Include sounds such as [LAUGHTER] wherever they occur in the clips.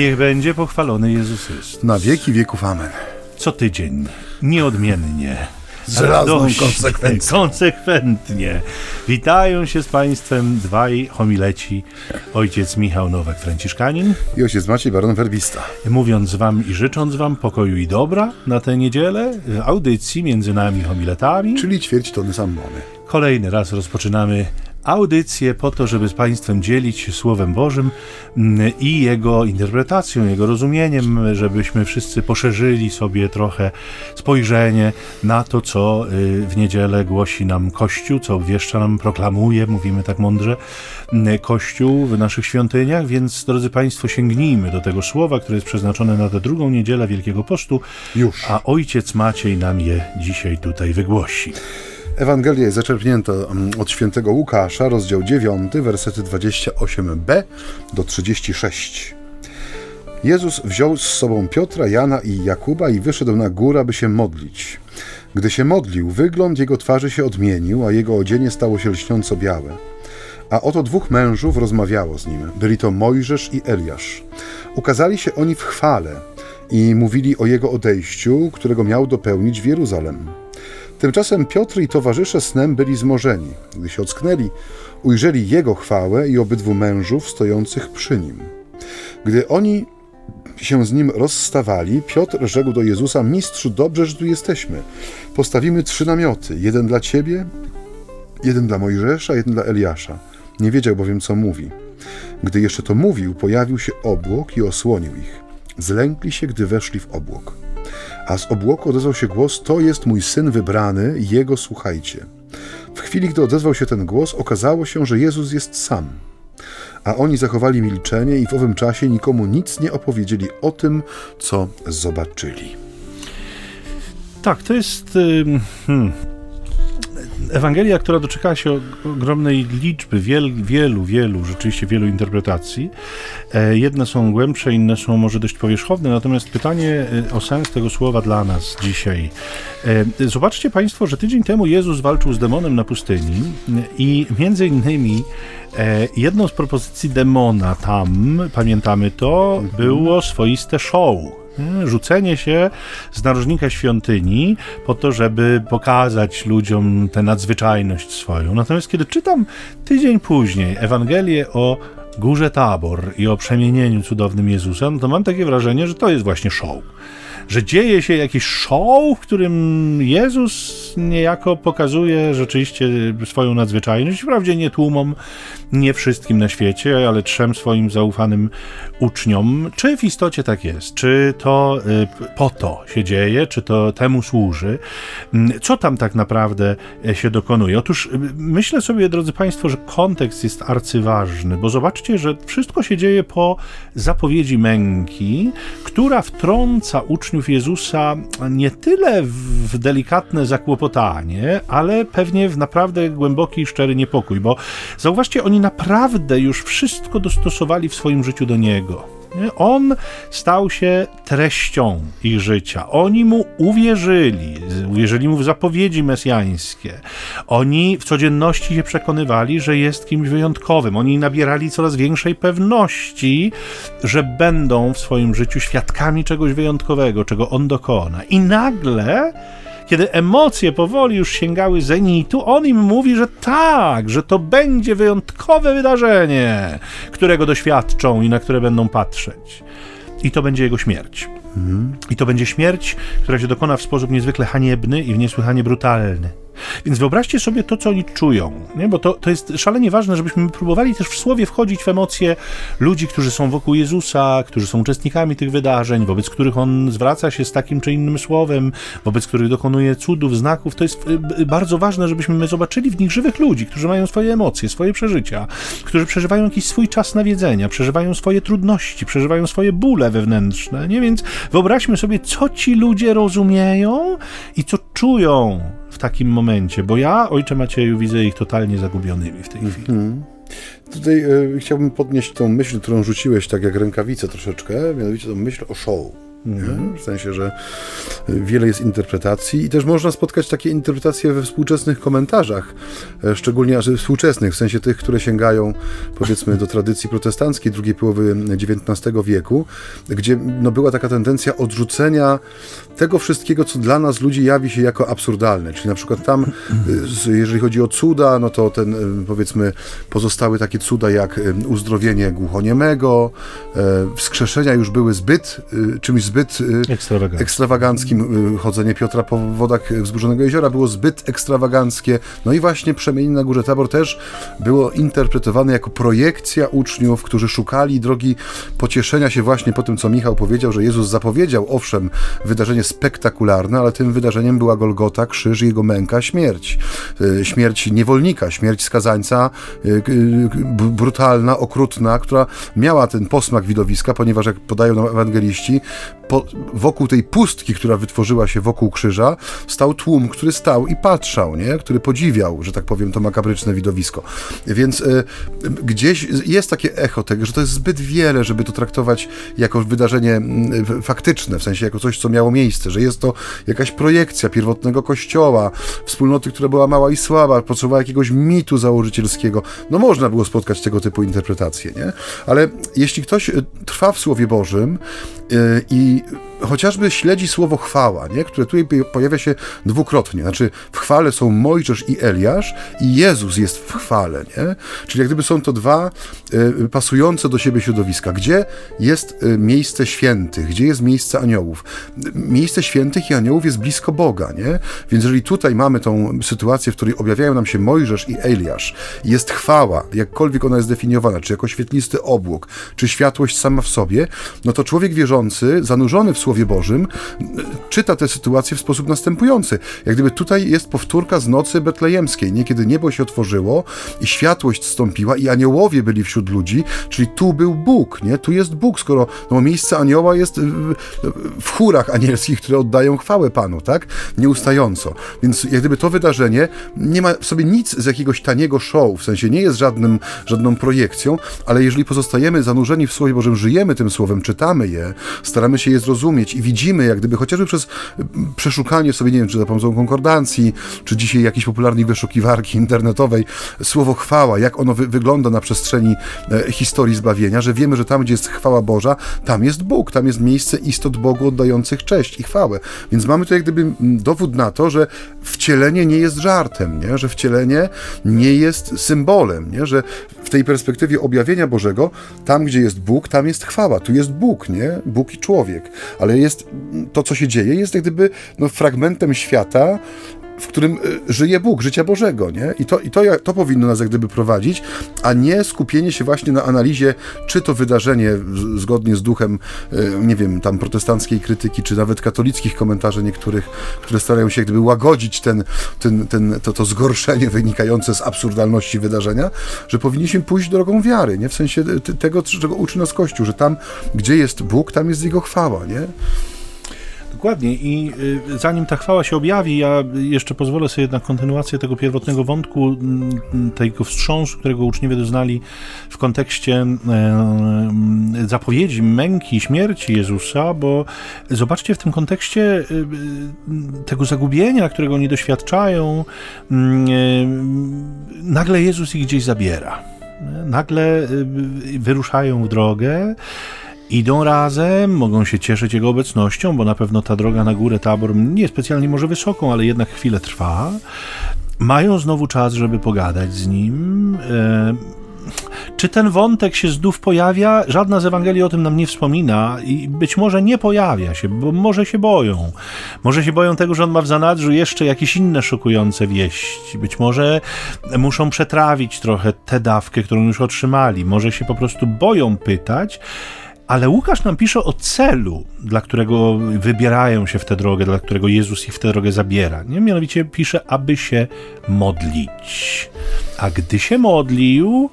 Niech będzie pochwalony Jezus Chrystus. Na wieki wieków amen. Co tydzień, nieodmiennie. Z radośnie, konsekwencją. Konsekwentnie. Witają się z Państwem dwaj homileci. Ojciec Michał Nowak-Franciszkanin. I ojciec Maciej Baron Werbista. Mówiąc Wam i życząc Wam pokoju i dobra na tę niedzielę, audycji między nami homiletami. Czyli ćwierć tony sambony. Kolejny raz rozpoczynamy audycję po to, żeby z Państwem dzielić się Słowem Bożym mm, i jego interpretacją, jego rozumieniem, żebyśmy wszyscy poszerzyli sobie trochę spojrzenie na to, co y, w niedzielę głosi nam Kościół, co obwieszcza nam, proklamuje, mówimy tak mądrze, mm, Kościół w naszych świątyniach, więc drodzy Państwo, sięgnijmy do tego słowa, które jest przeznaczone na tę drugą niedzielę Wielkiego Postu, Już. a Ojciec Maciej nam je dzisiaj tutaj wygłosi. Ewangelia jest zaczerpnięta mm, od świętego Łukasza, rozdział 9, wersety 28b do 36. Jezus wziął z sobą Piotra, Jana i Jakuba i wyszedł na górę, by się modlić. Gdy się modlił, wygląd jego twarzy się odmienił, a jego odzienie stało się lśniąco białe. A oto dwóch mężów rozmawiało z nim. Byli to Mojżesz i Eliasz. Ukazali się oni w chwale i mówili o jego odejściu, którego miał dopełnić w Jeruzalem. Tymczasem Piotr i towarzysze snem byli zmorzeni. Gdy się ocknęli, ujrzeli jego chwałę i obydwu mężów stojących przy nim. Gdy oni się z nim rozstawali, Piotr rzekł do Jezusa: Mistrzu, dobrze, że tu jesteśmy. Postawimy trzy namioty: jeden dla ciebie, jeden dla Mojżesza, jeden dla Eliasza. Nie wiedział bowiem, co mówi. Gdy jeszcze to mówił, pojawił się obłok i osłonił ich. Zlękli się, gdy weszli w obłok. A z obłoku odezwał się głos: To jest mój syn wybrany, jego słuchajcie. W chwili, gdy odezwał się ten głos, okazało się, że Jezus jest sam. A oni zachowali milczenie i w owym czasie nikomu nic nie opowiedzieli o tym, co zobaczyli. Tak, to jest. Hmm, Ewangelia, która doczekała się ogromnej liczby, wiel, wielu, wielu, rzeczywiście wielu interpretacji. E, Jedne są głębsze, inne są może dość powierzchowne, natomiast pytanie e, o sens tego słowa dla nas dzisiaj. E, Zobaczcie Państwo, że tydzień temu Jezus walczył z demonem na pustyni i między innymi jedną z propozycji demona tam, pamiętamy to, było swoiste show. Nie? Rzucenie się z narożnika świątyni po to, żeby pokazać ludziom tę nadzwyczajność swoją. Natomiast kiedy czytam tydzień później Ewangelię o Górze Tabor i o przemienieniu cudownym Jezusa, no to mam takie wrażenie, że to jest właśnie show. Że dzieje się jakiś show, w którym Jezus niejako pokazuje rzeczywiście swoją nadzwyczajność. Wprawdzie nie tłumom, nie wszystkim na świecie, ale trzem swoim zaufanym uczniom. Czy w istocie tak jest? Czy to y, po to się dzieje? Czy to temu służy? Mm, Co tam tak naprawdę e, się dokonuje? Otóż y, myślę sobie, drodzy Państwo, że kontekst jest arcyważny, bo zobaczcie, że wszystko się dzieje po zapowiedzi męki, która wtrąca uczniów Jezusa nie tyle w delikatne zakłopotanie, ale pewnie w naprawdę głęboki i szczery niepokój, bo zauważcie, oni naprawdę już wszystko dostosowali w swoim życiu do Niego. Nie? On stał się treścią ich życia. Oni mu uwierzyli, uwierzyli mu w zapowiedzi mesjańskie. Oni w codzienności się przekonywali, że jest kimś wyjątkowym. Oni nabierali coraz większej pewności, że będą w swoim życiu świadkami czegoś wyjątkowego, czego on dokona. I nagle kiedy emocje powoli już sięgały zenitu, on im mówi, że tak, że to będzie wyjątkowe wydarzenie, którego doświadczą i na które będą patrzeć. I to będzie jego śmierć. I to będzie śmierć, która się dokona w sposób niezwykle haniebny i niesłychanie brutalny. Więc wyobraźcie sobie to, co oni czują, nie? bo to, to jest szalenie ważne, żebyśmy próbowali też w słowie wchodzić w emocje ludzi, którzy są wokół Jezusa, którzy są uczestnikami tych wydarzeń, wobec których on zwraca się z takim czy innym słowem, wobec których dokonuje cudów, znaków. To jest y, y, bardzo ważne, żebyśmy my zobaczyli w nich żywych ludzi, którzy mają swoje emocje, swoje przeżycia, którzy przeżywają jakiś swój czas nawiedzenia, przeżywają swoje trudności, przeżywają swoje bóle wewnętrzne. Nie? Więc wyobraźmy sobie, co ci ludzie rozumieją i co czują w takim momencie, bo ja, ojcze Macieju, widzę ich totalnie zagubionymi w tej chwili. Tutaj e, chciałbym podnieść tą myśl, którą rzuciłeś tak jak rękawicę troszeczkę, mianowicie tą myśl o show. W sensie, że wiele jest interpretacji i też można spotkać takie interpretacje we współczesnych komentarzach, e, szczególnie współczesnych, w sensie tych, które sięgają powiedzmy do tradycji protestanckiej drugiej połowy XIX wieku, gdzie no, była taka tendencja odrzucenia tego wszystkiego, co dla nas ludzi jawi się jako absurdalne. Czyli na przykład tam, y, jeżeli chodzi o cuda, no to ten, y, powiedzmy, pozostały takie cuda jak uzdrowienie głuchoniemego, wskrzeszenia już były zbyt, czymś zbyt Ekstrawaganckie. ekstrawaganckim. Chodzenie Piotra po wodach wzburzonego jeziora było zbyt ekstrawaganckie. No i właśnie przemienienie na Górze Tabor też było interpretowane jako projekcja uczniów, którzy szukali drogi pocieszenia się właśnie po tym, co Michał powiedział, że Jezus zapowiedział, owszem, wydarzenie spektakularne, ale tym wydarzeniem była Golgota, krzyż, jego męka, śmierć. Śmierć niewolnika, śmierć skazańca, brutalna, okrutna, która miała ten posmak widowiska, ponieważ jak podają nam ewangeliści, po, wokół tej pustki, która wytworzyła się wokół krzyża, stał tłum, który stał i patrzał, nie? który podziwiał, że tak powiem, to makabryczne widowisko. Więc y, gdzieś jest takie echo tego, że to jest zbyt wiele, żeby to traktować jako wydarzenie y, faktyczne, w sensie jako coś, co miało miejsce, że jest to jakaś projekcja pierwotnego kościoła, wspólnoty, która była mała i słaba, potrzebowała jakiegoś mitu założycielskiego. No można było spotkać tego typu interpretacje, nie? Ale jeśli ktoś y, trwa w Słowie Bożym y, i chociażby śledzi słowo chwała, nie? które tutaj pojawia się dwukrotnie. Znaczy w chwale są Mojżesz i Eliasz i Jezus jest w chwale. Nie? Czyli jak gdyby są to dwa y, pasujące do siebie środowiska. Gdzie jest y, miejsce świętych? Gdzie jest miejsce aniołów? Miejsce świętych i aniołów jest blisko Boga. Nie? Więc jeżeli tutaj mamy tą sytuację, w której objawiają nam się Mojżesz i Eliasz, jest chwała, jakkolwiek ona jest definiowana, czy jako świetlisty obłok, czy światłość sama w sobie, no to człowiek wierzący, zanurzony w słowo Słowie Bożym, czyta tę sytuację w sposób następujący. Jak gdyby tutaj jest powtórka z nocy betlejemskiej, nie? Kiedy niebo się otworzyło i światłość stąpiła i aniołowie byli wśród ludzi, czyli tu był Bóg, nie? Tu jest Bóg, skoro no, miejsce anioła jest w, w chórach anielskich, które oddają chwałę Panu, tak? Nieustająco. Więc jak gdyby to wydarzenie nie ma w sobie nic z jakiegoś taniego show, w sensie nie jest żadnym, żadną projekcją, ale jeżeli pozostajemy zanurzeni w Słowie Bożym, żyjemy tym Słowem, czytamy je, staramy się je zrozumieć, i widzimy, jak gdyby chociażby przez przeszukanie sobie, nie wiem, czy za pomocą konkordancji, czy dzisiaj jakiejś popularnej wyszukiwarki internetowej, słowo chwała, jak ono wy wygląda na przestrzeni e, historii zbawienia, że wiemy, że tam, gdzie jest chwała Boża, tam jest Bóg, tam jest miejsce istot Bogu oddających cześć i chwałę. Więc mamy tu jak gdyby dowód na to, że wcielenie nie jest żartem, nie? że wcielenie nie jest symbolem, nie? że w tej perspektywie objawienia Bożego, tam, gdzie jest Bóg, tam jest chwała, tu jest Bóg, nie? Bóg i człowiek. Ale ale jest to, co się dzieje, jest jak gdyby no, fragmentem świata, w którym y, żyje Bóg, życia Bożego, nie? I to, i to, to powinno nas jak gdyby prowadzić, a nie skupienie się właśnie na analizie, czy to wydarzenie zgodnie z duchem, y, nie wiem, tam protestanckiej krytyki, czy nawet katolickich komentarzy niektórych, które starają się jak gdyby łagodzić ten, ten, ten, to, to zgorszenie wynikające z absurdalności wydarzenia, że powinniśmy pójść drogą wiary, nie? W sensie tego, czego uczy nas Kościół, że tam, gdzie jest Bóg, tam jest Jego chwała, nie? Dokładnie i y, zanim ta chwała się objawi, ja jeszcze pozwolę sobie na kontynuację tego pierwotnego wątku, mm, tego wstrząsu, którego uczniowie doznali w kontekście e, zapowiedzi męki, śmierci Jezusa, bo zobaczcie w tym kontekście y, y, tego zagubienia, którego oni doświadczają, mm, e, nagle Jezus ich gdzieś zabiera. Nagle wyruszają w drogę, idą razem, mogą się cieszyć jego obecnością, bo na pewno ta droga na górę Tabor nie specjalnie może wysoką, ale jednak chwilę trwa. Mają znowu czas, żeby pogadać z nim. E, czy ten wątek się znów pojawia? Żadna z Ewangelii o tym nam nie wspomina i być może nie pojawia się, bo może się boją. Może się boją tego, że on ma w zanadrzu jeszcze jakieś inne szokujące wieści. Być może muszą przetrawić trochę tę dawkę, którą już otrzymali. Może się po prostu boją pytać. Ale Łukasz nam pisze o celu, dla którego wybierają się w tę drogę, dla którego Jezus ich w tę drogę zabiera. Nie? Mianowicie pisze, aby się modlić. A gdy się modlił,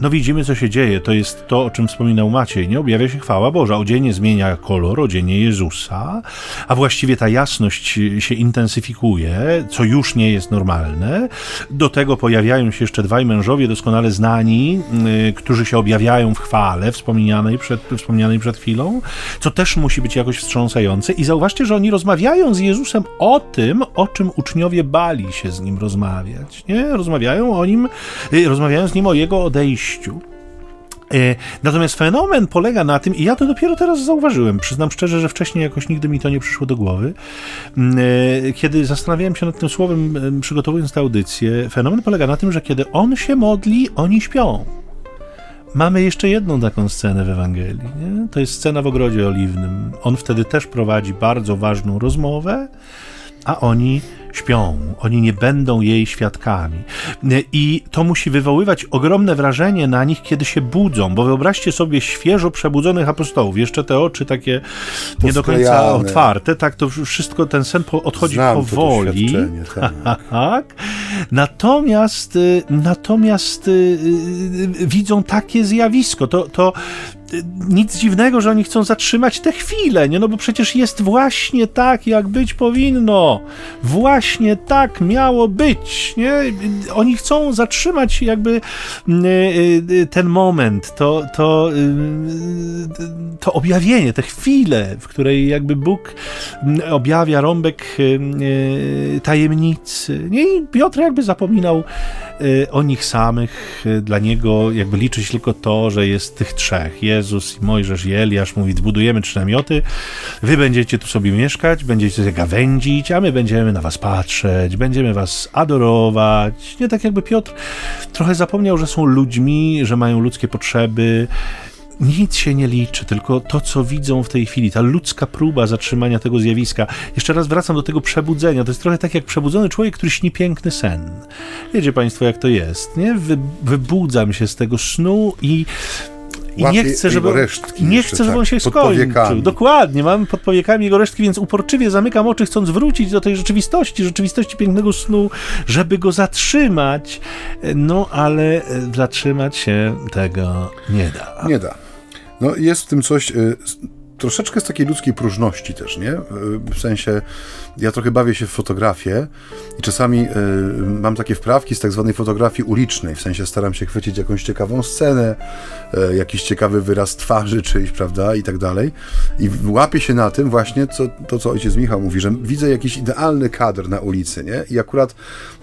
no widzimy, co się dzieje. To jest to, o czym wspominał Maciej. Nie objawia się chwała Boża. Odzienie zmienia kolor, odzienie Jezusa, a właściwie ta jasność się intensyfikuje, co już nie jest normalne. Do tego pojawiają się jeszcze dwaj mężowie doskonale znani, yy, którzy się objawiają w chwale wspomnianej przed, wspomnianej przed chwilą, co też musi być jakoś wstrząsające. I zauważcie, że oni rozmawiają z Jezusem o tym, o czym uczniowie bali się z nim rozmawiać. Nie? Rozmawiają o nim, yy, rozmawiają z nim o jego odejściu. E, natomiast fenomen polega na tym, i ja to dopiero teraz zauważyłem, przyznam szczerze, że wcześniej jakoś nigdy mi to nie przyszło do głowy, e, kiedy zastanawiałem się nad tym słowem, przygotowując tę audycję, fenomen polega na tym, że kiedy on się modli, oni śpią. Mamy jeszcze jedną taką scenę w Ewangelii. Nie? To jest scena w ogrodzie oliwnym. On wtedy też prowadzi bardzo ważną rozmowę, a oni śpią, oni nie będą jej świadkami. I to musi wywoływać ogromne wrażenie na nich, kiedy się budzą, bo wyobraźcie sobie świeżo przebudzonych apostołów, jeszcze te oczy takie nie do końca otwarte, tak, to wszystko, ten sen odchodzi Znam powoli. Tak. [LAUGHS] tak. Natomiast, y, natomiast y, y, widzą takie zjawisko. To, to nic dziwnego, że oni chcą zatrzymać tę chwilę, nie? No bo przecież jest właśnie tak, jak być powinno. Właśnie tak miało być, nie? Oni chcą zatrzymać jakby mm, y, y, ten moment, to, to, y, to objawienie, tę chwilę, w której jakby Bóg mm, objawia rąbek tajemnicy. Nie? I Piotr jakby zapominał o nich samych. Dla niego jakby liczyć tylko to, że jest tych trzech. Jezus Mojżesz i Eliasz mówi, zbudujemy trzy namioty, wy będziecie tu sobie mieszkać, będziecie gawędzić, a my będziemy na was patrzeć, będziemy was adorować. Nie tak jakby Piotr trochę zapomniał, że są ludźmi, że mają ludzkie potrzeby, nic się nie liczy, tylko to, co widzą w tej chwili, ta ludzka próba zatrzymania tego zjawiska. Jeszcze raz wracam do tego przebudzenia. To jest trochę tak jak przebudzony człowiek, który śni piękny sen. Wiecie Państwo, jak to jest, nie? Wy, wybudzam się z tego snu i i nie chcę, żeby, nie chcę, żeby on się tak, skończył. Dokładnie, mam pod powiekami jego resztki, więc uporczywie zamykam oczy, chcąc wrócić do tej rzeczywistości, rzeczywistości pięknego snu, żeby go zatrzymać. No, ale e, zatrzymać się tego nie da. Nie da. No, jest w tym coś. Troszeczkę z takiej ludzkiej próżności też, nie? W sensie, ja trochę bawię się w fotografię i czasami y, mam takie wprawki z tak zwanej fotografii ulicznej, w sensie staram się chwycić jakąś ciekawą scenę, y, jakiś ciekawy wyraz twarzy czyjś, prawda, i tak dalej. I łapię się na tym właśnie, co, to co ojciec Michał mówi, że widzę jakiś idealny kadr na ulicy, nie? I akurat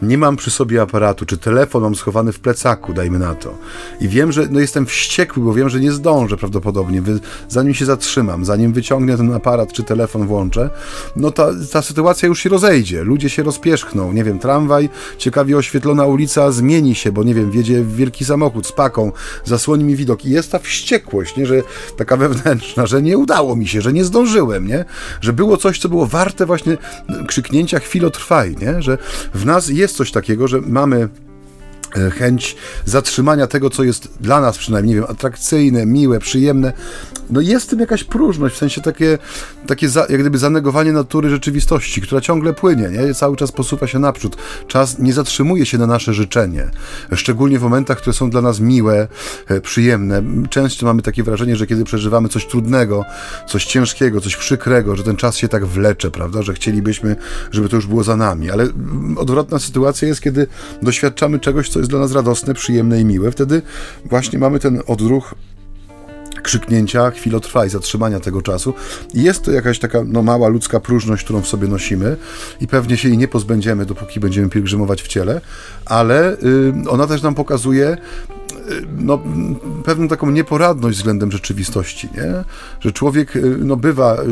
nie mam przy sobie aparatu, czy telefon mam schowany w plecaku, dajmy na to. I wiem, że no jestem wściekły, bo wiem, że nie zdążę prawdopodobnie, zanim się zatrzymam, zanim wyciągnę ten aparat czy telefon włączę, no ta, ta sytuacja już się rozejdzie, ludzie się rozpierzchną, nie wiem, tramwaj, ciekawie oświetlona ulica zmieni się, bo nie wiem, wjedzie wielki samochód z paką, zasłoni mi widok i jest ta wściekłość, nie, że taka [LAUGHS] wewnętrzna, że nie udało mi się, że nie zdążyłem, nie, że było coś, co było warte właśnie krzyknięcia chwilotrwaj, nie, że w nas jest coś takiego, że mamy E, chęć zatrzymania tego, co jest dla nas przynajmniej, nie wiem, atrakcyjne, miłe, przyjemne. No jest w tym jakaś próżność, w sensie takie, takie za, jak gdyby zanegowanie natury rzeczywistości, która ciągle płynie, nie? cały czas posuwa się naprzód. Czas nie zatrzymuje się na nasze życzenie, szczególnie w momentach, które są dla nas miłe, e, przyjemne. Często mamy takie wrażenie, że kiedy przeżywamy coś trudnego, coś ciężkiego, coś przykrego, że ten czas się tak wlecze, prawda, że chcielibyśmy, żeby to już było za nami, ale odwrotna sytuacja jest, kiedy doświadczamy czegoś, co jest dla nas radosne, przyjemne i miłe, wtedy właśnie mamy ten odruch krzyknięcia, chwilotrwa i zatrzymania tego czasu. I jest to jakaś taka no, mała ludzka próżność, którą w sobie nosimy i pewnie się jej nie pozbędziemy, dopóki będziemy pielgrzymować w ciele, ale y, ona też nam pokazuje no, pewną taką nieporadność względem rzeczywistości, nie? że człowiek y, no, bywa y,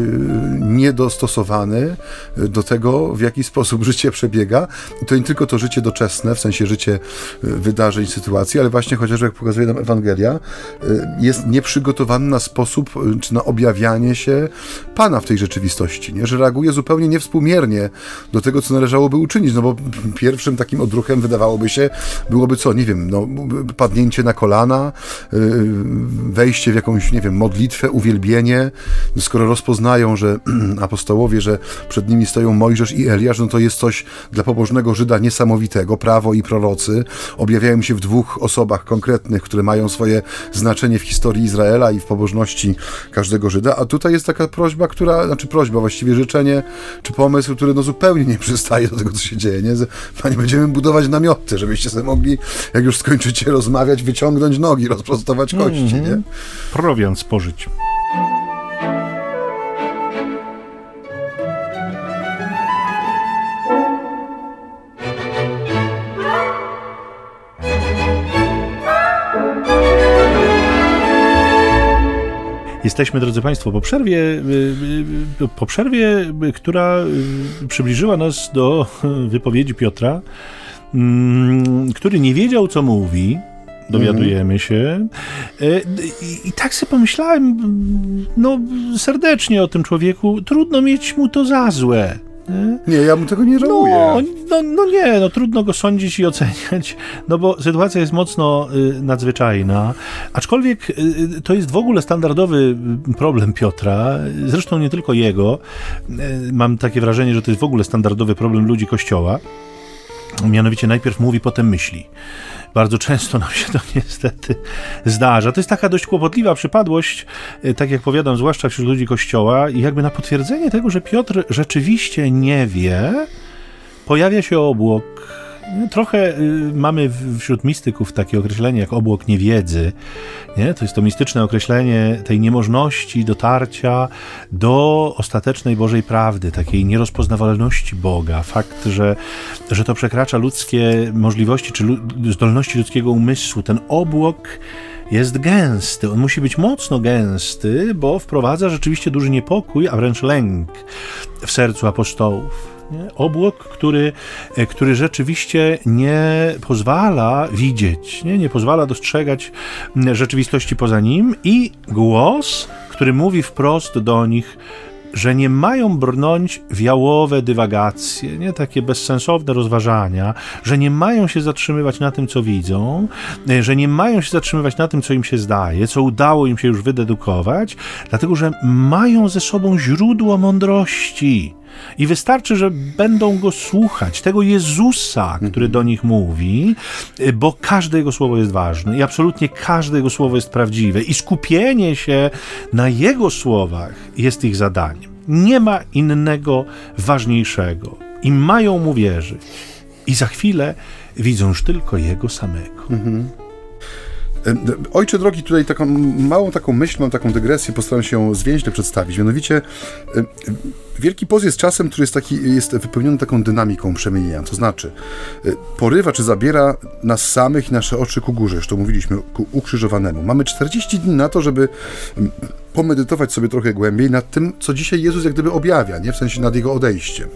niedostosowany do tego, w jaki sposób [LAUGHS] życie przebiega. I to nie tylko to życie doczesne, w sensie życie y, wydarzeń, sytuacji, ale właśnie chociażby, jak pokazuje nam Ewangelia, jest nieprzygotowany na sposób, czy na objawianie się Pana w tej rzeczywistości, nie? że reaguje zupełnie niewspółmiernie do tego, co należałoby uczynić, no bo [LAUGHS] pierwszym takim odruchem wydawałoby się, byłoby co, nie wiem, no, padnięcie na kolana, y, wejście w jakąś, nie wiem, modlitwę, uwielbienie. Skoro rozpoznają, że [CLEARS THROAT] apostołowie, że przed nimi stoją Mojżesz i Eliasz, no to jest coś dla pobożnego Żyda niesamowitego. Prawo i prorocy objawiają się w dwóch osobach konkretnych, które mają swoje znaczenie w historii Izraela i w pobożności każdego Żyda. A tutaj jest taka prośba, która, znaczy prośba, właściwie życzenie, czy pomysł, który no zupełnie nie przystaje do tego, co się dzieje. Nie? Panie, będziemy budować namioty, żebyście sobie mogli, jak już skończycie rozmawiać, wyciągnąć nogi, rozprostować kości, mm -hmm. nie? Prowiant spożyć. Jesteśmy, drodzy Państwo, po przerwie, y, y, po przerwie, która y, przybliżyła nas do [LAUGHS] wypowiedzi Piotra, mm, który nie wiedział, co mówi, dowiadujemy się. I, I, tak sobie pomyślałem, no serdecznie o tym człowieku, trudno mieć mu to za złe. Nie? nie, ja mu tego nie żałuję. No, no, no, nie, no trudno go sądzić i oceniać, no bo sytuacja jest mocno y, nadzwyczajna, aczkolwiek y, to jest w ogóle standardowy problem Piotra, zresztą nie tylko jego. Y, mam takie wrażenie, że to jest w ogóle standardowy problem ludzi Kościoła. Mianowicie najpierw mówi, potem myśli. Bardzo często nam się to [LAUGHS] niestety zdarza. To jest taka dość kłopotliwa przypadłość, e, tak jak powiadam, zwłaszcza wśród ludzi Kościoła, i jakby na potwierdzenie tego, że Piotr rzeczywiście nie wie, pojawia się obłok Trochę y, mamy wśród mistyków takie określenie jak obłok niewiedzy. Nie? To jest to mistyczne określenie tej niemożności dotarcia do ostatecznej Bożej prawdy, takiej nierozpoznawalności Boga. Fakt, że, że to przekracza ludzkie możliwości czy zdolności ludzkiego umysłu. Ten obłok jest gęsty. On musi być mocno gęsty, bo wprowadza rzeczywiście duży niepokój, a wręcz lęk w sercu apostołów. Nie? Obłok, który, e, który rzeczywiście nie pozwala widzieć, nie? nie pozwala dostrzegać rzeczywistości poza nim i głos, który mówi wprost do nich, że nie mają brnąć w jałowe dywagacje, nie takie bezsensowne rozważania, że nie mają się zatrzymywać na tym, co widzą, e, że nie mają się zatrzymywać na tym, co im się zdaje, co udało im się już wydedukować, dlatego że mają ze sobą źródło mądrości. I wystarczy, że będą go słuchać, tego Jezusa, który do nich mówi, y, bo każde jego słowo jest ważne i absolutnie każde jego słowo jest prawdziwe. I skupienie się na jego słowach jest ich zadaniem. Nie ma innego ważniejszego. I mają mu wierzyć. I za chwilę widzą już tylko jego samego. Mhm. Ojcze drogi, tutaj taką małą taką myśl, mam taką dygresję, postaram się zwięźle przedstawić. Mianowicie Wielki Poz jest czasem, który jest, taki, jest wypełniony taką dynamiką przemienienia, to znaczy porywa czy zabiera nas samych i nasze oczy ku górze, już to mówiliśmy, ku ukrzyżowanemu. Mamy 40 dni na to, żeby pomedytować sobie trochę głębiej nad tym, co dzisiaj Jezus jak gdyby objawia, nie? w sensie nad Jego odejściem.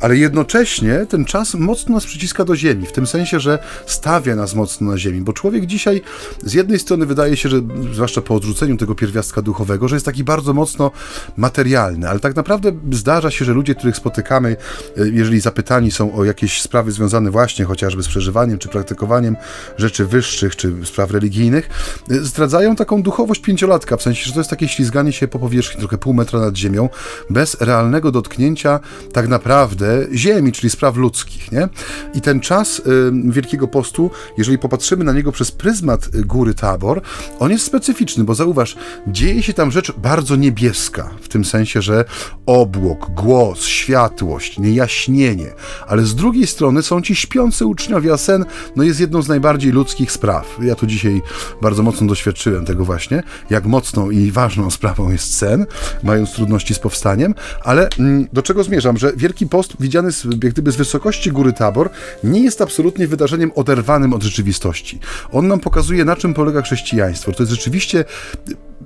Ale jednocześnie ten czas mocno nas przyciska do ziemi, w tym sensie, że stawia nas mocno na ziemi, bo człowiek dzisiaj z jednej strony wydaje się, że zwłaszcza po odrzuceniu tego pierwiastka duchowego, że jest taki bardzo mocno materialny, ale tak naprawdę zdarza się, że ludzie, których spotykamy, e, jeżeli zapytani są o jakieś sprawy związane właśnie chociażby z przeżywaniem czy praktykowaniem rzeczy wyższych czy spraw religijnych, e, zdradzają taką duchowość pięciolatka, w sensie, że to jest takie takie ślizganie się po powierzchni, trochę pół metra nad ziemią, bez realnego dotknięcia tak naprawdę ziemi, czyli spraw ludzkich. Nie? I ten czas y, Wielkiego Postu, jeżeli popatrzymy na niego przez pryzmat y, góry Tabor, on jest specyficzny, bo zauważ, dzieje się tam rzecz bardzo niebieska, w tym sensie, że obłok, głos, światłość, niejaśnienie, ale z drugiej strony są ci śpiący uczniowie, a sen no, jest jedną z najbardziej ludzkich spraw. Ja tu dzisiaj bardzo mocno doświadczyłem tego właśnie, jak mocną i ważną ważną sprawą jest sen, mając trudności z powstaniem, ale mm, do czego zmierzam, że Wielki Post widziany z, jak gdyby z wysokości góry Tabor nie jest absolutnie wydarzeniem oderwanym od rzeczywistości. On nam pokazuje, na czym polega chrześcijaństwo. To jest rzeczywiście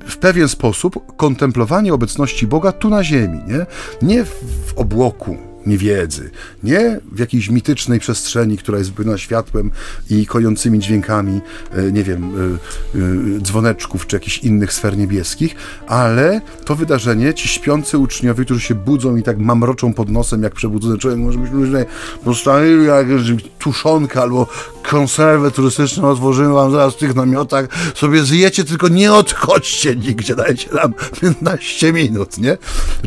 w pewien sposób kontemplowanie obecności Boga tu na ziemi, nie, nie w obłoku, niewiedzy. Nie w jakiejś mitycznej przestrzeni, która jest wypełniona światłem i kojącymi dźwiękami, e, nie wiem, e, e, dzwoneczków czy jakichś innych sfer niebieskich, ale to wydarzenie, ci śpiący uczniowie, którzy się budzą i tak mamroczą pod nosem, jak przebudzony człowiek, może być luźny, postawili jakąś tuszonkę albo konserwę turystyczną otworzymy wam zaraz w tych namiotach, sobie zjecie, tylko nie odchodźcie nigdzie, dajcie nam 15 minut, nie?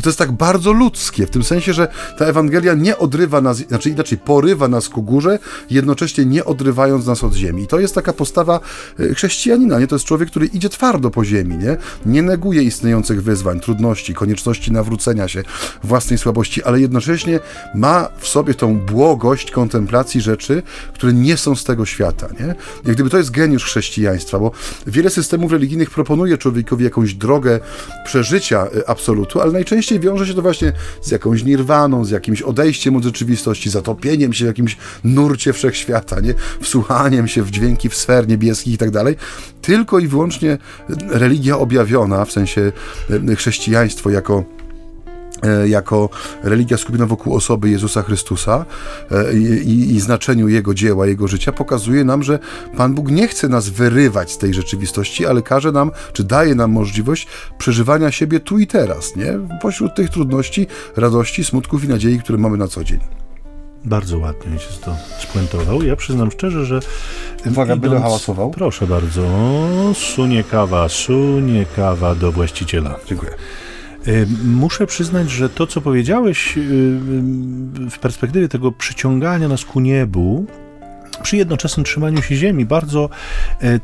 To jest tak bardzo ludzkie, w tym sensie, że ta Ewangelia nie odrywa nas, znaczy inaczej, porywa nas ku górze, jednocześnie nie odrywając nas od ziemi. I to jest taka postawa e, chrześcijanina, nie? To jest człowiek, który idzie twardo po ziemi, nie? Nie neguje istniejących wyzwań, trudności, konieczności nawrócenia się, własnej słabości, ale jednocześnie ma w sobie tą błogość kontemplacji rzeczy, które nie są z tego świata, nie? Jak gdyby to jest geniusz chrześcijaństwa, bo wiele systemów religijnych proponuje człowiekowi jakąś drogę przeżycia e, absolutu, ale najczęściej wiąże się to właśnie z jakąś nirwaną, z jakimś odejściem od rzeczywistości, zatopieniem się w jakimś nurcie wszechświata, nie? Wsłuchaniem się w dźwięki w sfer niebieskich i tak dalej. Tylko i wyłącznie religia objawiona, w sensie e, chrześcijaństwo jako jako religia skupiona wokół osoby Jezusa Chrystusa e, i, i, znaczeniu Jego dzieła, Jego życia, pokazuje nam, że Pan Bóg nie chce nas wyrywać z tej rzeczywistości, ale każe nam, czy daje nam możliwość przeżywania siebie tu i teraz, nie? Pośród tych trudności, radości, smutków i nadziei, które mamy na co dzień. Bardzo ładnie się to spuentował. Ja przyznam szczerze, że. Uwaga, idąc, będę hałasował. Proszę bardzo. Sunie kawa, sunie kawa do właściciela. Dziękuję. Y, muszę przyznać, że to, co powiedziałeś y, y, w perspektywie tego przyciągania nas ku niebu, przy jednoczesnym trzymaniu się ziemi. Bardzo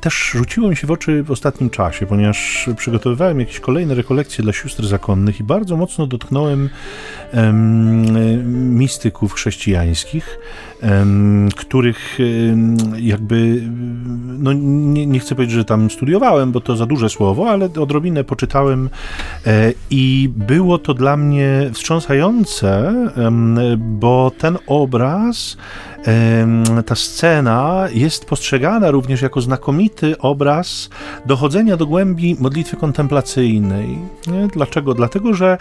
też rzuciło mi się w oczy w ostatnim czasie, ponieważ przygotowywałem jakieś kolejne rekolekcje dla sióstr zakonnych i bardzo mocno dotknąłem mistyków chrześcijańskich, których jakby, no nie, nie, chcę powiedzieć, że tam studiowałem, bo to za duże słowo, ale odrobinę poczytałem e, i było to dla mnie wstrząsające, bo ten obraz ta scena jest postrzegana również jako znakomity obraz dochodzenia do głębi modlitwy kontemplacyjnej. Nie? Dlaczego? Dlatego, że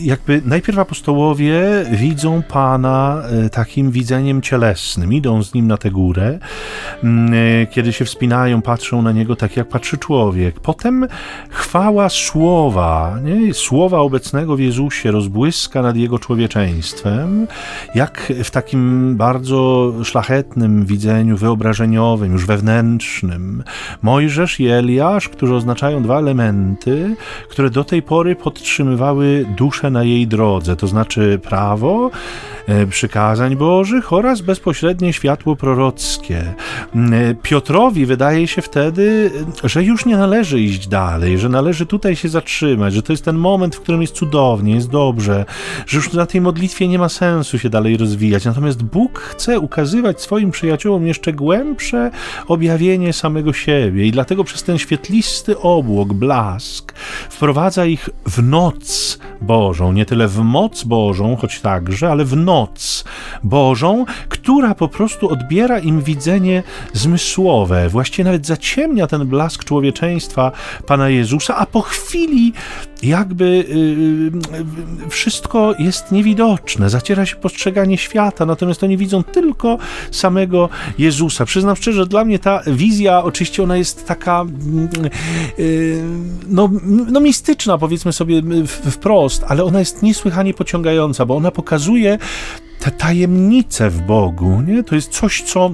jakby najpierw apostołowie widzą Pana e, takim widzeniem cielesnym, idą z nim na tę górę, mm, e, kiedy się wspinają, patrzą na niego tak, jak patrzy człowiek. Potem chwała słowa, nie? słowa obecnego w Jezusie rozbłyska nad jego człowieczeństwem, jak w takim bardzo szlachetnym widzeniu wyobrażeniowym, już wewnętrznym. Mojżesz i Eliasz, którzy oznaczają dwa elementy, które do tej pory podtrzymywały duszę na jej drodze, to znaczy prawo, e, przykazań Bożych oraz bezpośrednie światło prorockie. E, Piotrowi wydaje się wtedy, że już nie należy iść dalej, że należy tutaj się zatrzymać, że to jest ten moment, w którym jest cudownie, jest dobrze, że już na tej modlitwie nie ma sensu się dalej rozwijać. Natomiast Bóg chce ukazywać swoim przyjaciołom jeszcze głębsze objawienie samego siebie i dlatego przez ten świetlisty obłok, blask, wprowadza ich w noc Bożą, nie tyle w moc Bożą, choć także, ale w noc Bożą, która po prostu odbiera im widzenie zmysłowe, właściwie nawet zaciemnia ten blask człowieczeństwa Pana Jezusa, a po chwili jakby yy, wszystko jest niewidoczne, zaciera się postrzeganie świata, natomiast oni widzą tylko samego Jezusa. Przyznam szczerze, dla mnie ta wizja, oczywiście ona jest taka yy, no, no mistyczna, powiedzmy sobie wprost, ale ona jest niesłychanie pociągająca, bo ona pokazuje te tajemnice w Bogu, nie? To jest coś, co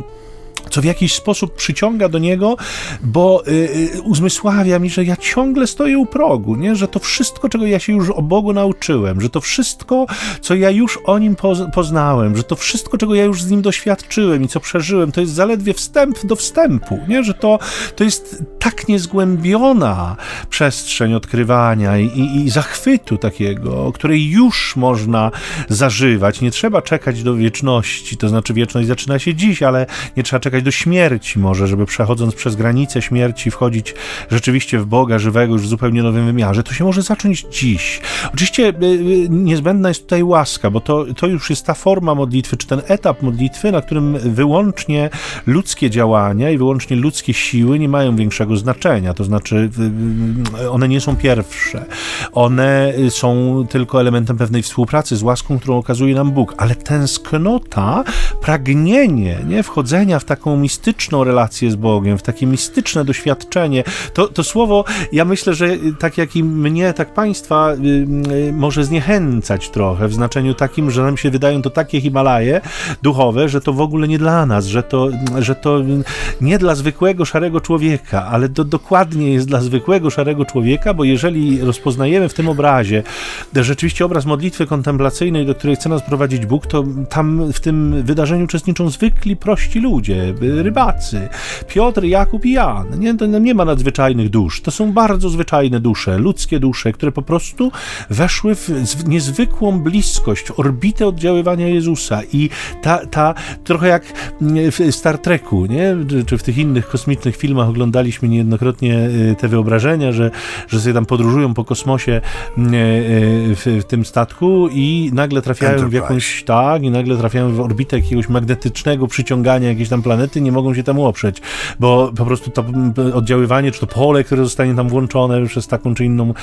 co w jakiś sposób przyciąga do niego, bo y, y, uzmysławia mi, że ja ciągle stoję u progu, nie? że to wszystko, czego ja się już o Bogu nauczyłem, że to wszystko, co ja już o nim poznałem, że to wszystko, czego ja już z nim doświadczyłem i co przeżyłem, to jest zaledwie wstęp do wstępu, nie? że to, to jest tak niezgłębiona przestrzeń odkrywania i, i, i zachwytu takiego, której już można zażywać. Nie trzeba czekać do wieczności, to znaczy wieczność zaczyna się dziś, ale nie trzeba czekać doczekać do śmierci może, żeby przechodząc przez granicę śmierci wchodzić rzeczywiście w Boga żywego już w zupełnie nowym wymiarze. To się może zacząć dziś. Oczywiście niezbędna jest tutaj łaska, bo to, to już jest ta forma modlitwy, czy ten etap modlitwy, na którym wyłącznie ludzkie działania i wyłącznie ludzkie siły nie mają większego znaczenia. To znaczy, one nie są pierwsze. One są tylko elementem pewnej współpracy z łaską, którą okazuje nam Bóg. Ale tęsknota, pragnienie nie, wchodzenia w taką mistyczną relację z Bogiem, w takie mistyczne doświadczenie, to, to słowo, ja myślę, że tak jak i mnie, tak Państwa y, y, może zniechęcać trochę, w znaczeniu takim, że nam się wydają to takie Himalaje duchowe, że to w ogóle nie dla nas, że to, że to nie dla zwykłego szarego człowieka, ale to dokładnie jest dla zwykłego szarego człowieka, bo jeżeli rozpoznajemy w tym obrazie rzeczywiście obraz modlitwy kontemplacyjnej, do której chce nas prowadzić Bóg, to tam w tym wydarzeniu uczestniczą zwykli, prości ludzie, rybacy, Piotr, Jakub i Jan. Nie, to nie ma nadzwyczajnych dusz. To są bardzo zwyczajne dusze, ludzkie dusze, które po prostu weszły w niezwykłą bliskość, w orbitę oddziaływania Jezusa i ta, ta trochę jak w Star Treku, nie? czy w tych innych kosmicznych filmach oglądaliśmy niejednokrotnie e, te wyobrażenia, że, że sobie tam podróżują po kosmosie e, e, w, w tym statku i nagle trafiają Enterprise. w jakąś, tak, i nagle trafiają w orbitę jakiegoś magnetycznego przyciągania jakiejś tam planety, nie mogą się temu oprzeć, bo po prostu to oddziaływanie, czy to pole, które zostanie tam włączone przez taką czy inną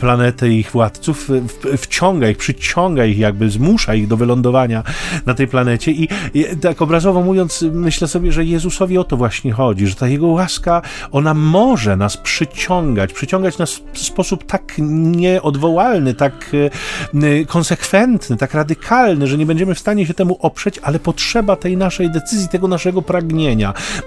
planetę i ich władców, wciąga ich, przyciąga ich jakby, zmusza ich do wylądowania na tej planecie i, i tak obrazowo mówiąc, myślę sobie, że Jezusowi o to właśnie chodzi, że ta Jego łaska, ona może nas przyciągać, przyciągać nas w sposób tak nieodwołalny, tak e, konsekwentny, tak radykalny, że nie będziemy w stanie się temu oprzeć, ale potrzeba tej naszej decyzji, tego naszego pragnienia,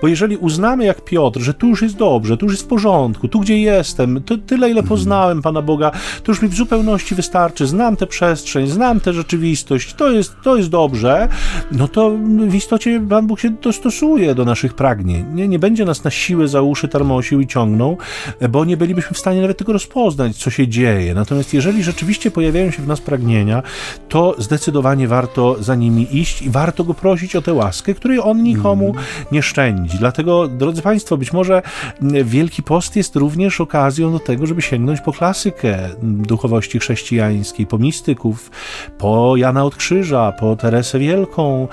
bo jeżeli uznamy jak Piotr, że tu już jest dobrze, tu już jest w porządku, tu gdzie jestem, to tyle ile poznałem Pana Boga, to już mi w zupełności wystarczy, znam tę przestrzeń, znam tę rzeczywistość, to jest, to jest dobrze, no to w istocie Pan Bóg się dostosuje do naszych pragnień. Nie, nie będzie nas na siłę za uszy tarmosił i ciągnął, bo nie bylibyśmy w stanie nawet tego rozpoznać, co się dzieje. Natomiast jeżeli rzeczywiście pojawiają się w nas pragnienia, to zdecydowanie warto za nimi iść i warto go prosić o tę łaskę, której on nikomu mm. Nie szczędzi. Dlatego, drodzy Państwo, być może Wielki Post jest również okazją do tego, żeby sięgnąć po klasykę duchowości chrześcijańskiej, po mistyków, po Jana od Krzyża, po Teresę Wielką.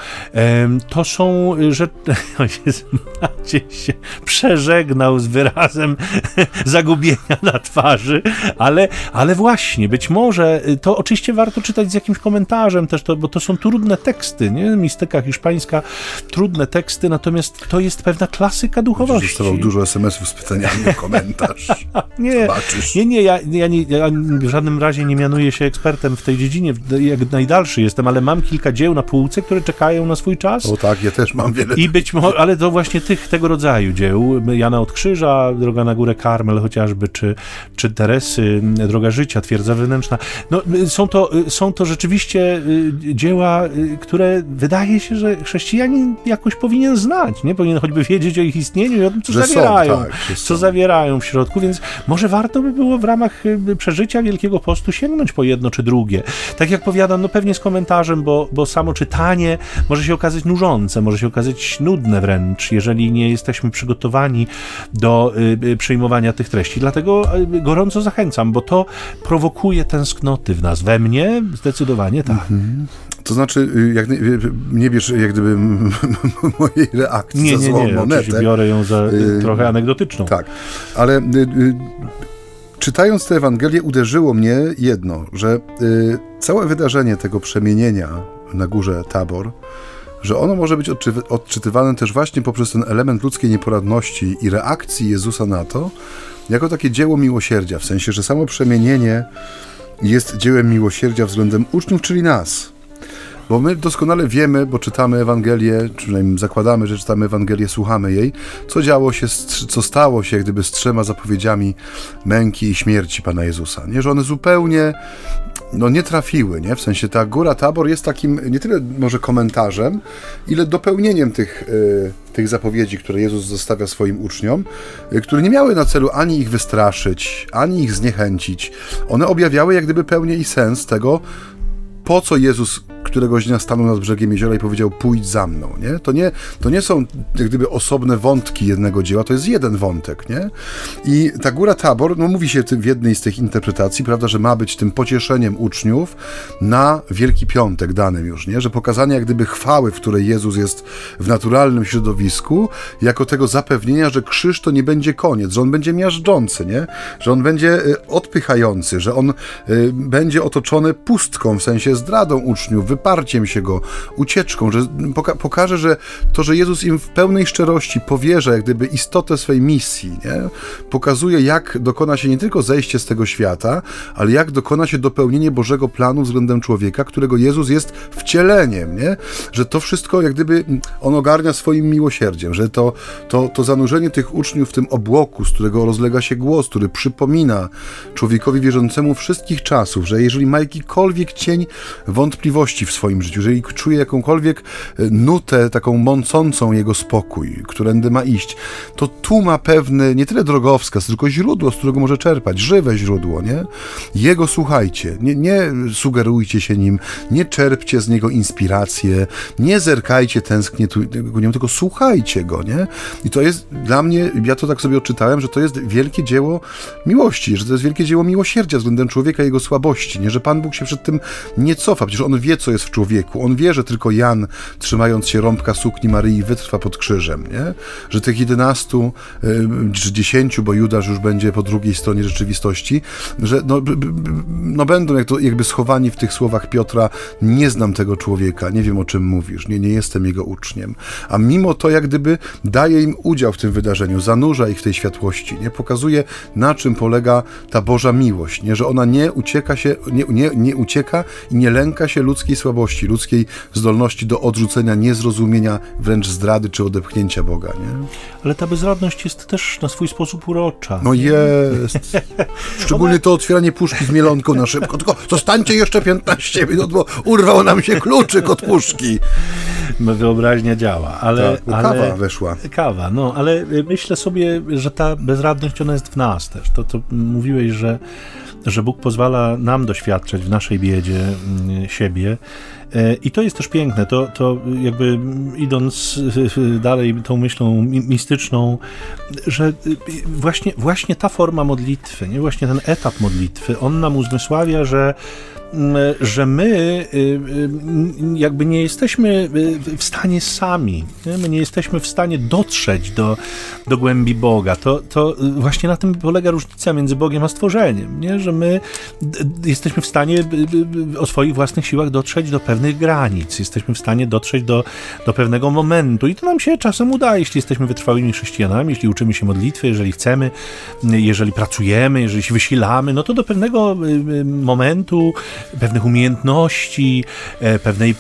To są rzeczy... [LAUGHS] Maciej się przeżegnał z wyrazem [LAUGHS] zagubienia na twarzy, ale, ale właśnie, być może to oczywiście warto czytać z jakimś komentarzem też, to, bo to są trudne teksty, nie? Mistyka hiszpańska, trudne teksty, natomiast to jest pewna klasyka duchowości. Dostawał dużo SMS-ów z pytaniami o komentarz. [LAUGHS] nie, Zobaczysz. nie, nie, ja, ja, nie, ja w żadnym razie nie mianuję się ekspertem w tej dziedzinie, jak najdalszy jestem, ale mam kilka dzieł na półce, które czekają na swój czas. O tak, ja też mam wiele. I być może, ale to właśnie tych, tego rodzaju dzieł, Jana od Krzyża, Droga na górę Karmel chociażby, czy, czy Teresy, Droga Życia, Twierdza Wewnętrzna. No, są, to, są to rzeczywiście y, dzieła, y, które wydaje się, że chrześcijanin jakoś powinien znać, nie? Powinien choćby wiedzieć o ich istnieniu i o tym, co że zawierają. Są, tak, co są. zawierają w środku, więc może warto by było w ramach y, przeżycia Wielkiego Postu sięgnąć po jedno czy drugie. Tak jak powiadam, no pewnie z komentarzem, bo, bo samo czytanie może się okazać nużące, może się okazać nudne wręcz, jeżeli nie jesteśmy przygotowani do y, przyjmowania tych treści. Dlatego y, gorąco zachęcam, bo to prowokuje tęsknoty w nas. We mnie zdecydowanie tak. Mhm. To znaczy, jak nie, nie bierz jak gdyby [LAUGHS] mojej reakcji nie, za złą nie, nie, monetę. biorę ją za y, trochę anegdotyczną. Tak, ale y, y, czytając tę Ewangelię uderzyło mnie jedno, że y, całe wydarzenie tego przemienienia na górze Tabor że ono może być odczytywane też właśnie poprzez ten element ludzkiej nieporadności i reakcji Jezusa na to, jako takie dzieło miłosierdzia, w sensie, że samo przemienienie jest dziełem miłosierdzia względem uczniów, czyli nas. Bo my doskonale wiemy, bo czytamy Ewangelię, przynajmniej zakładamy, że czytamy Ewangelię, słuchamy jej, co działo się, co stało się gdyby z trzema zapowiedziami męki i śmierci Pana Jezusa. Nie, że one zupełnie no, nie trafiły, nie? W sensie ta góra Tabor jest takim nie tyle może komentarzem, ile dopełnieniem tych, y, tych zapowiedzi, które Jezus zostawia swoim uczniom, y, które nie miały na celu ani ich wystraszyć, ani ich zniechęcić. One objawiały jak gdyby pełnię i sens tego, po co Jezus któregoś dnia stanął nad brzegiem jeziora i powiedział, pójdź za mną, nie? To nie, to nie są jak gdyby osobne wątki jednego dzieła, to jest jeden wątek, nie? I ta góra Tabor, no mówi się w jednej z tych interpretacji, prawda, że ma być tym pocieszeniem uczniów na Wielki Piątek danym już, nie? Że pokazanie jak gdyby chwały, w której Jezus jest w naturalnym środowisku, jako tego zapewnienia, że krzyż to nie będzie koniec, że on będzie miażdżący, nie? Że on będzie y, odpychający, że on y, będzie otoczony pustką, w sensie zdradą uczniów, wyparciem się go, ucieczką, że poka pokaże, że to, że Jezus im w pełnej szczerości powierza jak gdyby istotę swej misji, nie? pokazuje jak dokona się nie tylko zejście z tego świata, ale jak dokona się dopełnienie Bożego planu względem człowieka, którego Jezus jest wcieleniem, nie? że to wszystko jak gdyby on ogarnia swoim miłosierdziem, że to, to, to zanurzenie tych uczniów w tym obłoku, z którego rozlega się głos, który przypomina człowiekowi wierzącemu wszystkich czasów, że jeżeli ma jakikolwiek cień wątpliwości w swoim życiu, jeżeli czuje jakąkolwiek e, nutę taką mącącą jego spokój, którędy ma iść, to tu ma pewny, nie tyle drogowskaz, tylko źródło, z którego może czerpać, żywe źródło, nie? Jego słuchajcie, nie, nie sugerujcie się nim, nie czerpcie z niego inspirację, nie zerkajcie tęsknie ku niemu, tylko słuchajcie go, nie? I to jest dla mnie, ja to tak sobie odczytałem, że to jest wielkie dzieło miłości, że to jest wielkie dzieło miłosierdzia względem człowieka i jego słabości, nie? Że Pan Bóg się przed tym nie cofa, przecież On wie, co jest w człowieku, On wie, że tylko Jan, trzymając się rąbka sukni Maryi, wytrwa pod krzyżem, nie? Że tych jedenastu czy dziesięciu, bo Judasz już będzie po drugiej stronie rzeczywistości, że no, no będą jak to, jakby schowani w tych słowach Piotra, nie znam tego człowieka, nie wiem o czym mówisz, nie, nie jestem jego uczniem. A mimo to jak gdyby daje im udział w tym wydarzeniu, zanurza ich w tej światłości, nie? Pokazuje na czym polega ta Boża miłość, nie? Że ona nie ucieka się, nie, nie, nie ucieka i nie lęka się ludzkiej słabości, ludzkiej zdolności do odrzucenia, niezrozumienia, wręcz zdrady czy odepchnięcia Boga, nie? Ale ta bezradność jest też na swój sposób urocza. No jest. [LAUGHS] Szczególnie to otwieranie puszki z mielonką na szybko. Tylko zostańcie jeszcze 15 minut, bo urwał nam się kluczyk od puszki. Wyobraźnia działa, ale... Tak, ale kawa weszła. Kawa, no, ale myślę sobie, że ta bezradność, ona jest w nas też. To, co mówiłeś, że, że Bóg pozwala nam doświadczać w naszej biedzie mm, siebie, I to jest też piękne, to, to jakby idąc [LAUGHS] dalej tą myślą mistyczną, że właśnie, właśnie ta forma modlitwy, nie? właśnie ten etap modlitwy, on nam uzmysławia, że że my y, y, jakby nie jesteśmy y, w stanie sami, my nie jesteśmy w stanie dotrzeć do, do głębi Boga. To, to właśnie na tym polega różnica między Bogiem a stworzeniem, nie? że my jesteśmy w stanie o swoich własnych siłach dotrzeć do pewnych granic, jesteśmy w stanie dotrzeć do, do pewnego momentu i to nam się czasem uda, jeśli jesteśmy wytrwałymi chrześcijanami, jeśli uczymy się modlitwy, jeżeli chcemy, jeżeli pracujemy, jeżeli się wysilamy, no to do pewnego momentu pewnych umiejętności, e, pewnej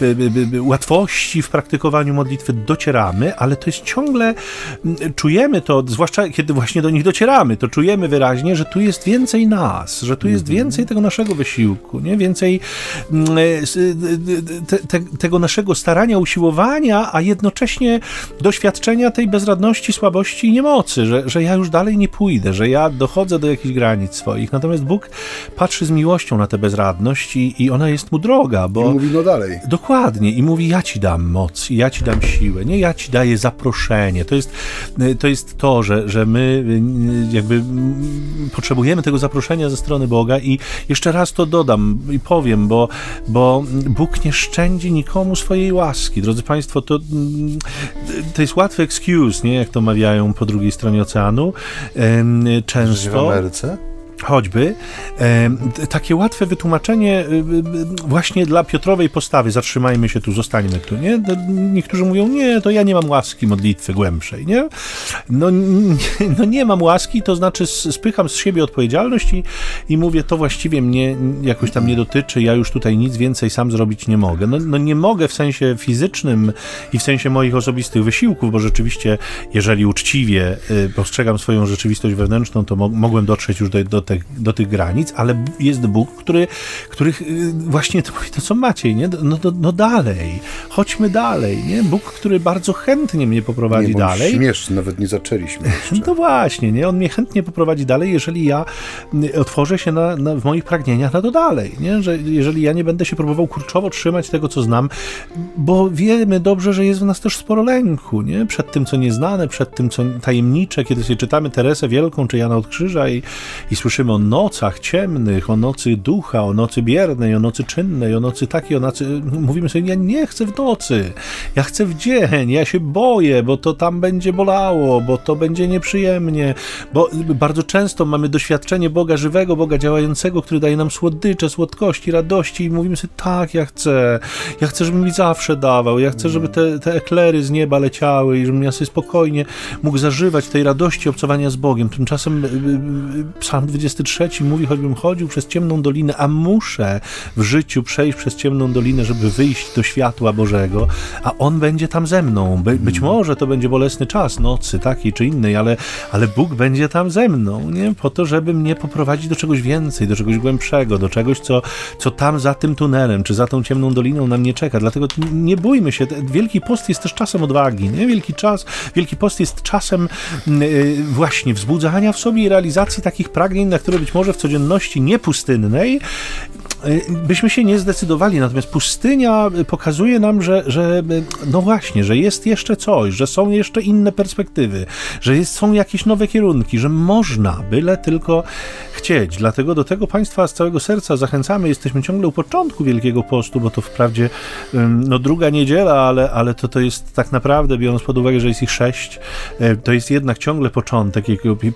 łatwości w praktykowaniu modlitwy docieramy, ale to jest ciągle, czujemy to, zwłaszcza kiedy właśnie do nich docieramy, to czujemy wyraźnie, że tu jest więcej nas, że tu jest mhm. więcej tego naszego wysiłku, nie? więcej e, te, te, tego naszego starania, usiłowania, a jednocześnie doświadczenia tej bezradności, słabości i niemocy, że, że ja już dalej nie pójdę, że ja dochodzę do jakichś granic swoich. Natomiast Bóg patrzy z miłością na tę bezradność i, i ona jest mu droga, bo... I mówi no dalej. Dokładnie. I mówi, ja ci dam moc, ja ci dam siłę, nie? Ja ci daję zaproszenie. To jest to, jest to że, że my jakby potrzebujemy tego zaproszenia ze strony Boga i jeszcze raz to dodam i powiem, bo, bo Bóg nie szczędzi nikomu swojej łaski. Drodzy Państwo, to, to jest łatwy excuse, nie? Jak to mawiają po drugiej stronie oceanu. Często... W Ameryce? Choćby, e, takie łatwe wytłumaczenie e, właśnie dla Piotrowej postawy, zatrzymajmy się tu, zostańmy tu, nie? Niektórzy mówią, nie, to ja nie mam łaski modlitwy głębszej, nie? No, [LAUGHS] no nie mam łaski, to znaczy spycham z siebie odpowiedzialność i, i mówię, to właściwie mnie jakoś tam nie dotyczy, ja już tutaj nic więcej sam zrobić nie mogę. No, no nie mogę w sensie fizycznym i w sensie moich osobistych wysiłków, bo rzeczywiście, jeżeli uczciwie postrzegam swoją rzeczywistość wewnętrzną, to mo mogłem dotrzeć już do, do te, do tych granic, ale jest Bóg, który, który właśnie to to, co Maciej, nie? No, no, no dalej, chodźmy dalej, nie? Bóg, który bardzo chętnie mnie poprowadzi nie, dalej. Śmieszny, nawet nie zaczęliśmy [LAUGHS] jeszcze. No właśnie, nie? On mnie chętnie poprowadzi dalej, jeżeli ja otworzę się na, na, w moich pragnieniach na to dalej, nie? Że jeżeli ja nie będę się próbował kurczowo trzymać tego, co znam, bo wiemy dobrze, że jest w nas też sporo lęku, nie? Przed tym, co nieznane, przed tym, co tajemnicze, kiedy sobie czytamy Teresę Wielką czy Jana od Krzyża i, i słyszymy o nocach ciemnych, o nocy ducha, o nocy biernej, o nocy czynnej, o nocy takiej, o nocy... Mówimy sobie, ja nie chcę w nocy, ja chcę w dzień, ja się boję, bo to tam będzie bolało, bo to będzie nieprzyjemnie, bo bardzo często mamy doświadczenie Boga żywego, Boga działającego, który daje nam słodycze, słodkości, radości i mówimy sobie, tak, ja chcę, ja chcę, żeby mi zawsze dawał, ja chcę, żeby te, te eklery z nieba leciały i żebym ja sobie spokojnie mógł zażywać tej radości obcowania z Bogiem. Tymczasem y, y, y, Psalm 23 mówi, choćbym chodził przez ciemną dolinę, a muszę w życiu przejść przez ciemną dolinę, żeby wyjść do światła Bożego, a On będzie tam ze mną. By, być mm. może to będzie bolesny czas, nocy takiej czy innej, ale, ale Bóg będzie tam ze mną, nie? Po to, żeby mnie poprowadzić do czegoś więcej, do czegoś głębszego, do czegoś, co, co tam za tym tunelem, czy za tą ciemną doliną nam nie czeka. Dlatego nie bójmy się. Wielki Post jest też czasem odwagi, nie? Wielki czas, Wielki Post jest czasem yy, właśnie wzbudzania w sobie i realizacji takich pragnień, na które być może w codzienności niepustynnej Y, byśmy się nie zdecydowali. Natomiast pustynia pokazuje nam, że, że y, no właśnie, że jest jeszcze coś, że są jeszcze inne perspektywy, że jest, są jakieś nowe kierunki, że można, byle tylko chcieć. Dlatego do tego Państwa z całego serca zachęcamy. Jesteśmy ciągle u początku Wielkiego Postu, bo to wprawdzie no, druga niedziela, ale, ale to, to jest tak naprawdę, biorąc pod uwagę, że jest ich sześć, y, to jest jednak ciągle początek,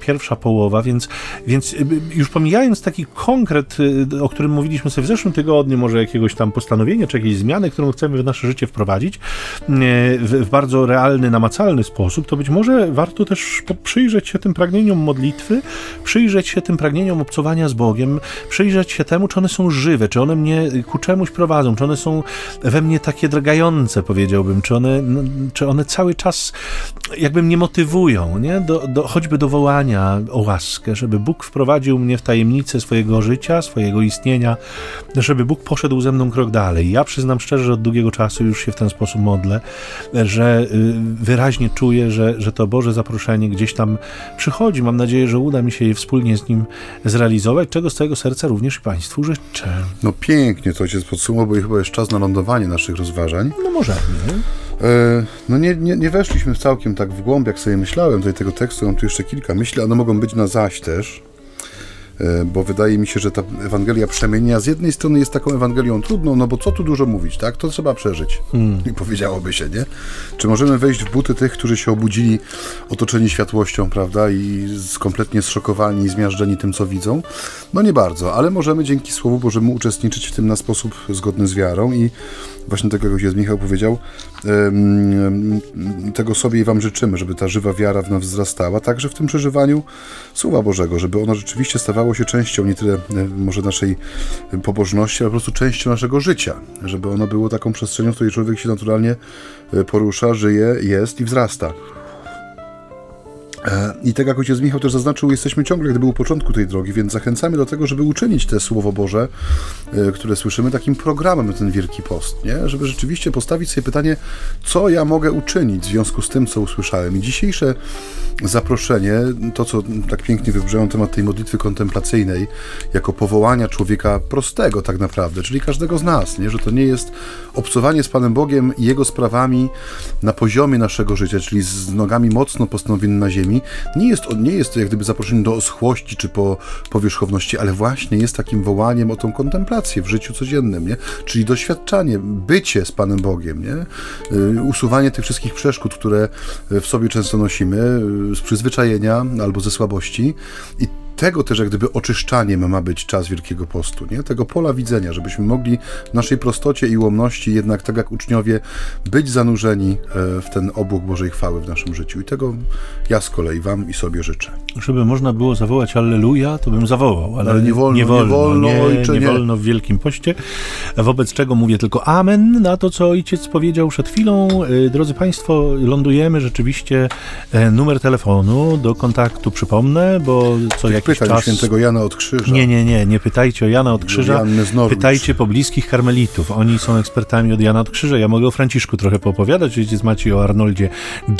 pierwsza połowa, więc, więc już pomijając taki konkret, o którym mówiliśmy sobie w zeszłym tygodniu, może jakiegoś tam postanowienia, czy jakiejś zmiany, którą chcemy w nasze życie wprowadzić e, w, bardzo realny, namacalny sposób, to być może warto też przyjrzeć się tym pragnieniom modlitwy, przyjrzeć się tym pragnieniom obcowania z Bogiem, przyjrzeć się temu, czy one są żywe, czy one mnie ku czemuś prowadzą, czy one są we mnie takie drgające, powiedziałbym, czy one, czy one cały czas jakby mnie motywują, nie? Do, do, choćby do wołania o łaskę, żeby Bóg wprowadził mnie w tajemnicę swojego życia, swojego istnienia, żeby Bóg poszedł ze mną krok dalej. Ja przyznam szczerze, że od długiego czasu już się w ten sposób modlę, że y, wyraźnie czuję, że, że to Boże zaproszenie gdzieś tam przychodzi. Mam nadzieję, że uda mi się je wspólnie z Nim zrealizować, czego z całego serca również Państwu życzę. No pięknie to ojciec podsumował, bo chyba jest czas na lądowanie naszych rozważań. No możemy. E, no nie, nie, nie weszliśmy całkiem tak w głąb, jak sobie myślałem do tego tekstu. Mam tu jeszcze kilka myśli, one mogą być na zaś też. E, bo wydaje mi się, że ta Ewangelia przemienia z jednej strony jest taką Ewangelią trudną, no bo co tu dużo mówić, tak? To trzeba przeżyć. Hmm. [LAUGHS] I powiedziałoby się, nie? Czy możemy wejść w buty tych, którzy się obudzili otoczeni światłością, prawda? I kompletnie zszokowani i zmiażdżeni tym, co widzą? No nie bardzo, ale możemy dzięki Słowu Bożemu uczestniczyć w tym na sposób zgodny z wiarą i właśnie tego, jak jest Michał powiedział, tego sobie i Wam życzymy, żeby ta żywa wiara w nas wzrastała, także w tym przeżywaniu Słowa Bożego, żeby ono rzeczywiście stawało się częścią nie tyle może naszej pobożności, ale po prostu częścią naszego życia, żeby ono było taką przestrzenią, w której człowiek się naturalnie e, porusza, żyje, jest i wzrasta. E, I tak jak ojciec Michał też zaznaczył, jesteśmy ciągle gdyby u początku tej drogi, więc zachęcamy do tego, żeby uczynić te Słowo Boże, e, które słyszymy, takim programem ten Wielki Post, nie? Żeby rzeczywiście postawić sobie pytanie, co ja mogę uczynić w związku z tym, co usłyszałem. I dzisiejsze zaproszenie, to co tak pięknie wybrzmiało temat tej modlitwy kontemplacyjnej, jako powołania człowieka prostego tak naprawdę, czyli każdego z nas, nie? Że to nie jest obcowanie z Panem Bogiem i Jego sprawami na poziomie naszego życia, czyli z nogami mocno postanowionymi na ziemi, nie jest, nie jest to jak gdyby zaproszenie do oschłości czy po powierzchowności, ale właśnie jest takim wołaniem o tą kontemplację w życiu codziennym, nie? czyli doświadczanie, bycie z Panem Bogiem, nie? Y, usuwanie tych wszystkich przeszkód, które w sobie często nosimy, y, z przyzwyczajenia albo ze słabości i tego też jak gdyby oczyszczaniem ma być czas Wielkiego Postu, nie? tego pola widzenia, żebyśmy mogli w naszej prostocie i łomności jednak tak jak uczniowie być zanurzeni e, w ten obłok Bożej chwały w naszym życiu. I tego ja z kolei Wam i sobie życzę. Żeby można było zawołać Alleluja, to bym zawołał, ale, ale nie wolno, nie wolno, nie, wolno, nie, ojcze, nie, nie wolno w Wielkim Poście, wobec czego mówię tylko Amen na to, co Ojciec powiedział przed chwilą. E, drodzy Państwo, lądujemy rzeczywiście e, numer telefonu do kontaktu, przypomnę, bo co jak pytać czas... świętego Jana od Krzyża. Nie, nie, nie, nie pytajcie o Jana od Krzyża. Pytajcie pobliskich karmelitów. Oni są ekspertami od Jana od Krzyża. Ja mogę o Franciszku trochę poopowiadać. Ojciec Maciej o Arnoldzie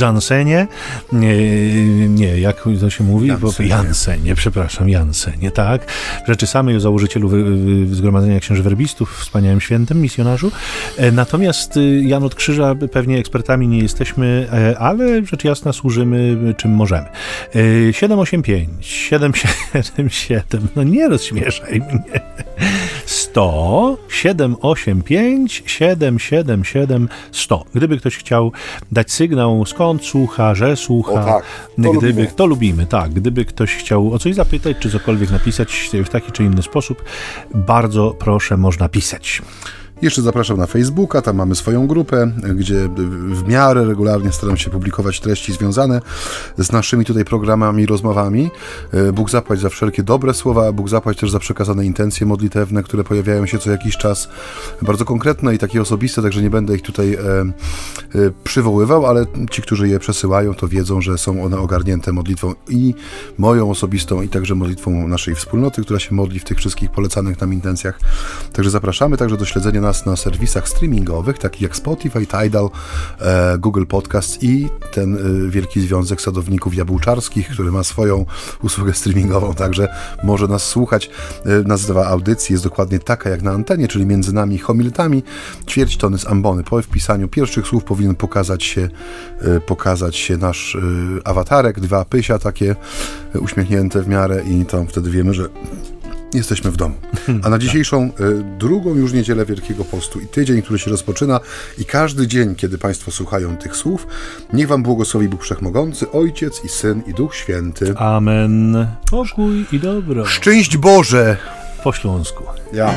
Jansenie. Nie, nie jak to się mówi? Jansenie, Jansenie przepraszam, Jansenie, tak. Rzeczy samej o założycielu Zgromadzenia Księży Werbistów, wspaniałym świętym, misjonarzu. E, natomiast y, Jan od Krzyża pewnie ekspertami nie jesteśmy, e, ale rzecz jasna służymy czym możemy. 785, 7, 7 4, 7. No nie rozśmieszaj mnie. 100 785 777 100. Gdyby ktoś chciał dać sygnał, skąd słucha, że słucha, o tak, to gdyby lubimy. to lubimy, tak. Gdyby ktoś chciał o coś zapytać, czy cokolwiek napisać w taki czy inny sposób, bardzo proszę, można pisać. Jeszcze zapraszam na Facebooka, tam mamy swoją grupę, gdzie w miarę regularnie staram się publikować treści związane z naszymi tutaj programami rozmowami. E, Bóg zapłać za wszelkie dobre słowa, Bóg zapłać też za przekazane intencje modlitewne, które pojawiają się co jakiś czas. Bardzo konkretne i takie osobiste, także nie będę ich tutaj e, e, przywoływał, ale ci, którzy je przesyłają, to wiedzą, że są one ogarnięte modlitwą i moją osobistą, i także modlitwą naszej wspólnoty, która się modli w tych wszystkich polecanych nam intencjach. Także zapraszamy także do śledzenia nas na serwisach streamingowych, takich jak Spotify, Tidal, e, Google Podcast i ten e, wielki związek sadowników jabłczarskich, który ma swoją usługę streamingową, także może nas słuchać. E, nazwa audycji jest dokładnie taka jak na antenie, czyli między nami homilitami ćwierć tony z ambony. Po wpisaniu pierwszych słów powinien pokazać się, pokazać się nasz awatarek, dwa pysia takie uśmiechnięte w miarę i to wtedy wiemy, że jesteśmy w domu. A na [LAUGHS] dzisiejszą y, drugą już niedzielę Wielkiego Postu i tydzień, który się rozpoczyna i każdy dzień, kiedy Państwo słuchają tych słów, niech Wam błogosławi Bóg Wszechmogący, Ojciec i Syn i Duch Święty. Amen. Pokój i dobro. Szczęść Boże! Po śląsku. Ja.